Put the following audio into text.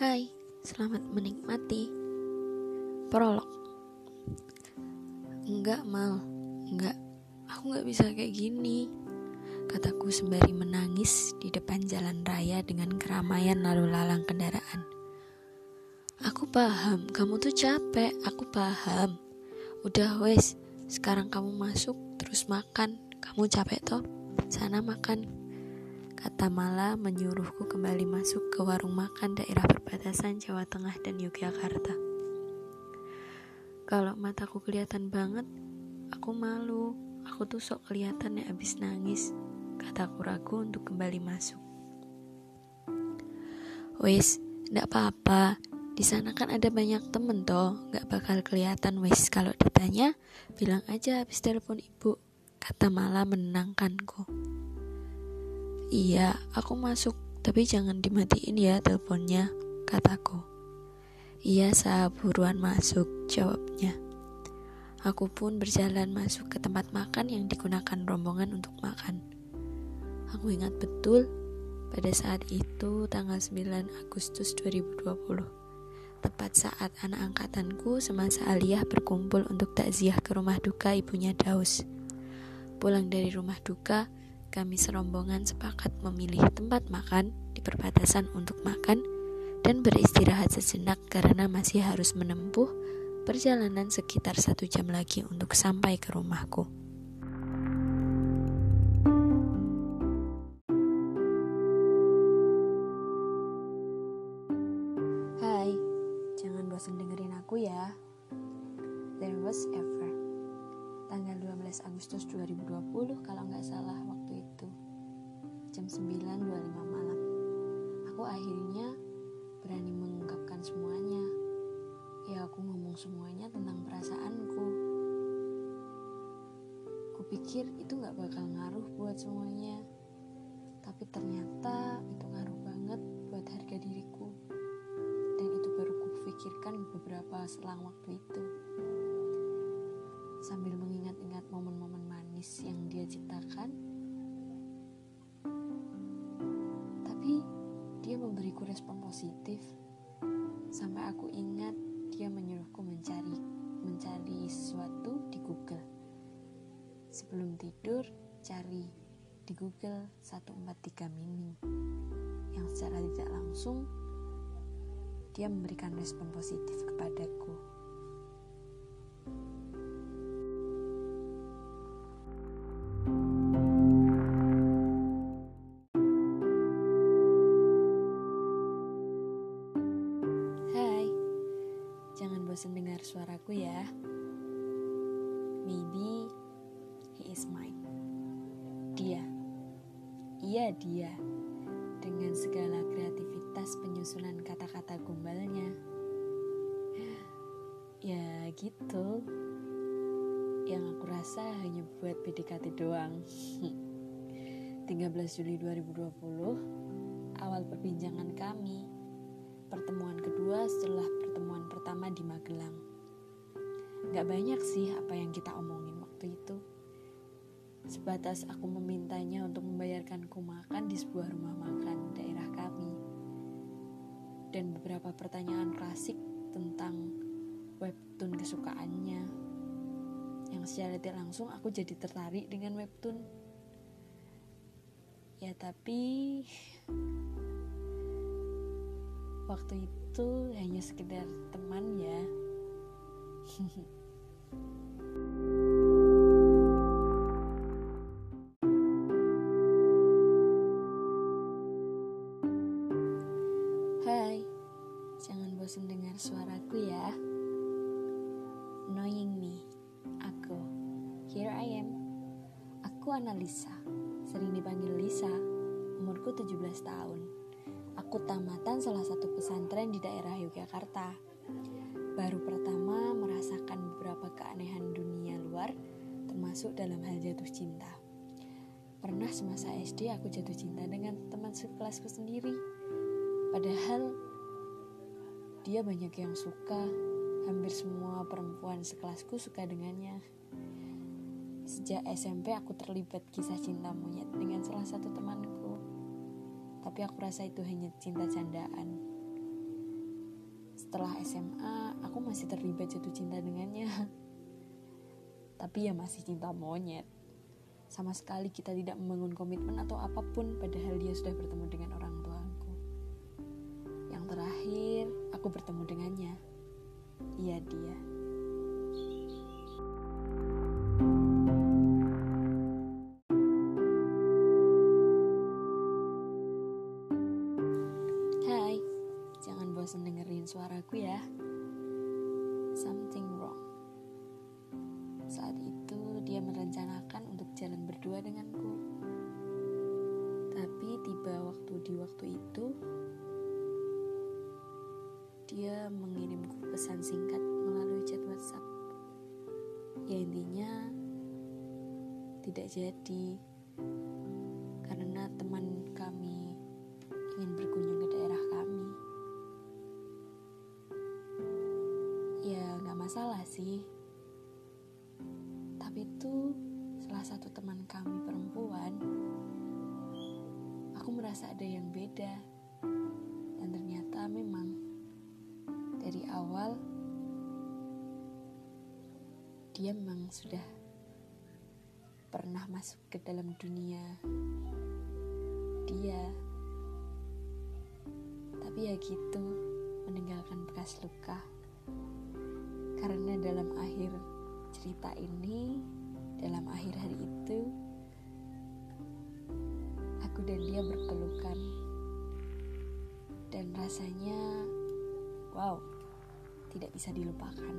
Hai, selamat menikmati Prolog. Enggak mal, enggak. Aku gak bisa kayak gini. Kataku sembari menangis di depan jalan raya dengan keramaian lalu lalang kendaraan. Aku paham, kamu tuh capek, aku paham. Udah wes, sekarang kamu masuk terus makan. Kamu capek toh? Sana makan Kata Mala menyuruhku kembali masuk ke warung makan daerah perbatasan Jawa Tengah dan Yogyakarta. Kalau mataku kelihatan banget, aku malu. Aku tuh sok kelihatan ya abis nangis. Kataku ragu untuk kembali masuk. Wes, ndak apa-apa. Di sana kan ada banyak temen toh, nggak bakal kelihatan wes. Kalau ditanya, bilang aja habis telepon ibu. Kata Mala menenangkanku. Iya, aku masuk, tapi jangan dimatiin ya teleponnya, kataku. Iya, sah, buruan masuk, jawabnya. Aku pun berjalan masuk ke tempat makan yang digunakan rombongan untuk makan. Aku ingat betul, pada saat itu tanggal 9 Agustus 2020. Tepat saat anak angkatanku semasa aliyah berkumpul untuk takziah ke rumah duka ibunya Daus. Pulang dari rumah duka, kami serombongan sepakat memilih tempat makan di perbatasan untuk makan dan beristirahat sejenak karena masih harus menempuh perjalanan sekitar satu jam lagi untuk sampai ke rumahku. Hai, jangan bosan dengerin aku ya. There was ever tanggal 12 Agustus 2020 kalau nggak salah waktu jam 9.25 malam. Aku akhirnya berani mengungkapkan semuanya. Ya aku ngomong semuanya tentang perasaanku. Kupikir itu nggak bakal ngaruh buat semuanya. Tapi ternyata itu ngaruh banget buat harga diriku. Dan itu baru kupikirkan beberapa selang waktu itu. Sambil mengingat-ingat momen-momen manis yang dia ciptakan. Memberiku respon positif sampai aku ingat dia menyuruhku mencari mencari sesuatu di Google. Sebelum tidur, cari di Google 143 mini. Yang secara tidak langsung dia memberikan respon positif kepadaku. Bosan dengar suaraku ya. Maybe he is mine. Dia. Iya dia. Dengan segala kreativitas penyusunan kata-kata gombalnya. Ya gitu. Yang aku rasa hanya buat PDKT doang. 13 Juli 2020 awal perbincangan kami pertemuan kedua setelah pertama di Magelang. Gak banyak sih apa yang kita omongin waktu itu. Sebatas aku memintanya untuk membayarkanku makan di sebuah rumah makan daerah kami. Dan beberapa pertanyaan klasik tentang webtoon kesukaannya. Yang secara tidak langsung aku jadi tertarik dengan webtoon. Ya tapi waktu itu hanya sekedar teman ya Hai, jangan bosan dengar suaraku ya. Knowing me, aku. Here I am. Aku Analisa, sering dipanggil Lisa. Umurku 17 tahun. Aku tamatan salah satu pesantren di daerah Yogyakarta. Baru pertama merasakan beberapa keanehan dunia luar, termasuk dalam hal jatuh cinta. Pernah semasa SD aku jatuh cinta dengan teman sekelasku sendiri. Padahal dia banyak yang suka, hampir semua perempuan sekelasku suka dengannya. Sejak SMP aku terlibat kisah cinta monyet dengan salah satu temanku tapi aku rasa itu hanya cinta candaan. setelah SMA aku masih terlibat jatuh cinta dengannya. Tapi ya masih cinta monyet. Sama sekali kita tidak membangun komitmen atau apa pun padahal dia sudah bertemu dengan orang tuaku. Yang terakhir aku bertemu dengannya. Iya dia suaraku ya. Something wrong. Saat itu dia merencanakan untuk jalan berdua denganku. Tapi tiba waktu di waktu itu dia mengirimku pesan singkat melalui chat WhatsApp. Ya intinya tidak jadi masalah sih. Tapi itu salah satu teman kami perempuan. Aku merasa ada yang beda. Dan ternyata memang dari awal dia memang sudah pernah masuk ke dalam dunia dia tapi ya gitu meninggalkan bekas luka karena dalam akhir cerita ini dalam akhir hari itu aku dan dia berpelukan. Dan rasanya wow tidak bisa dilupakan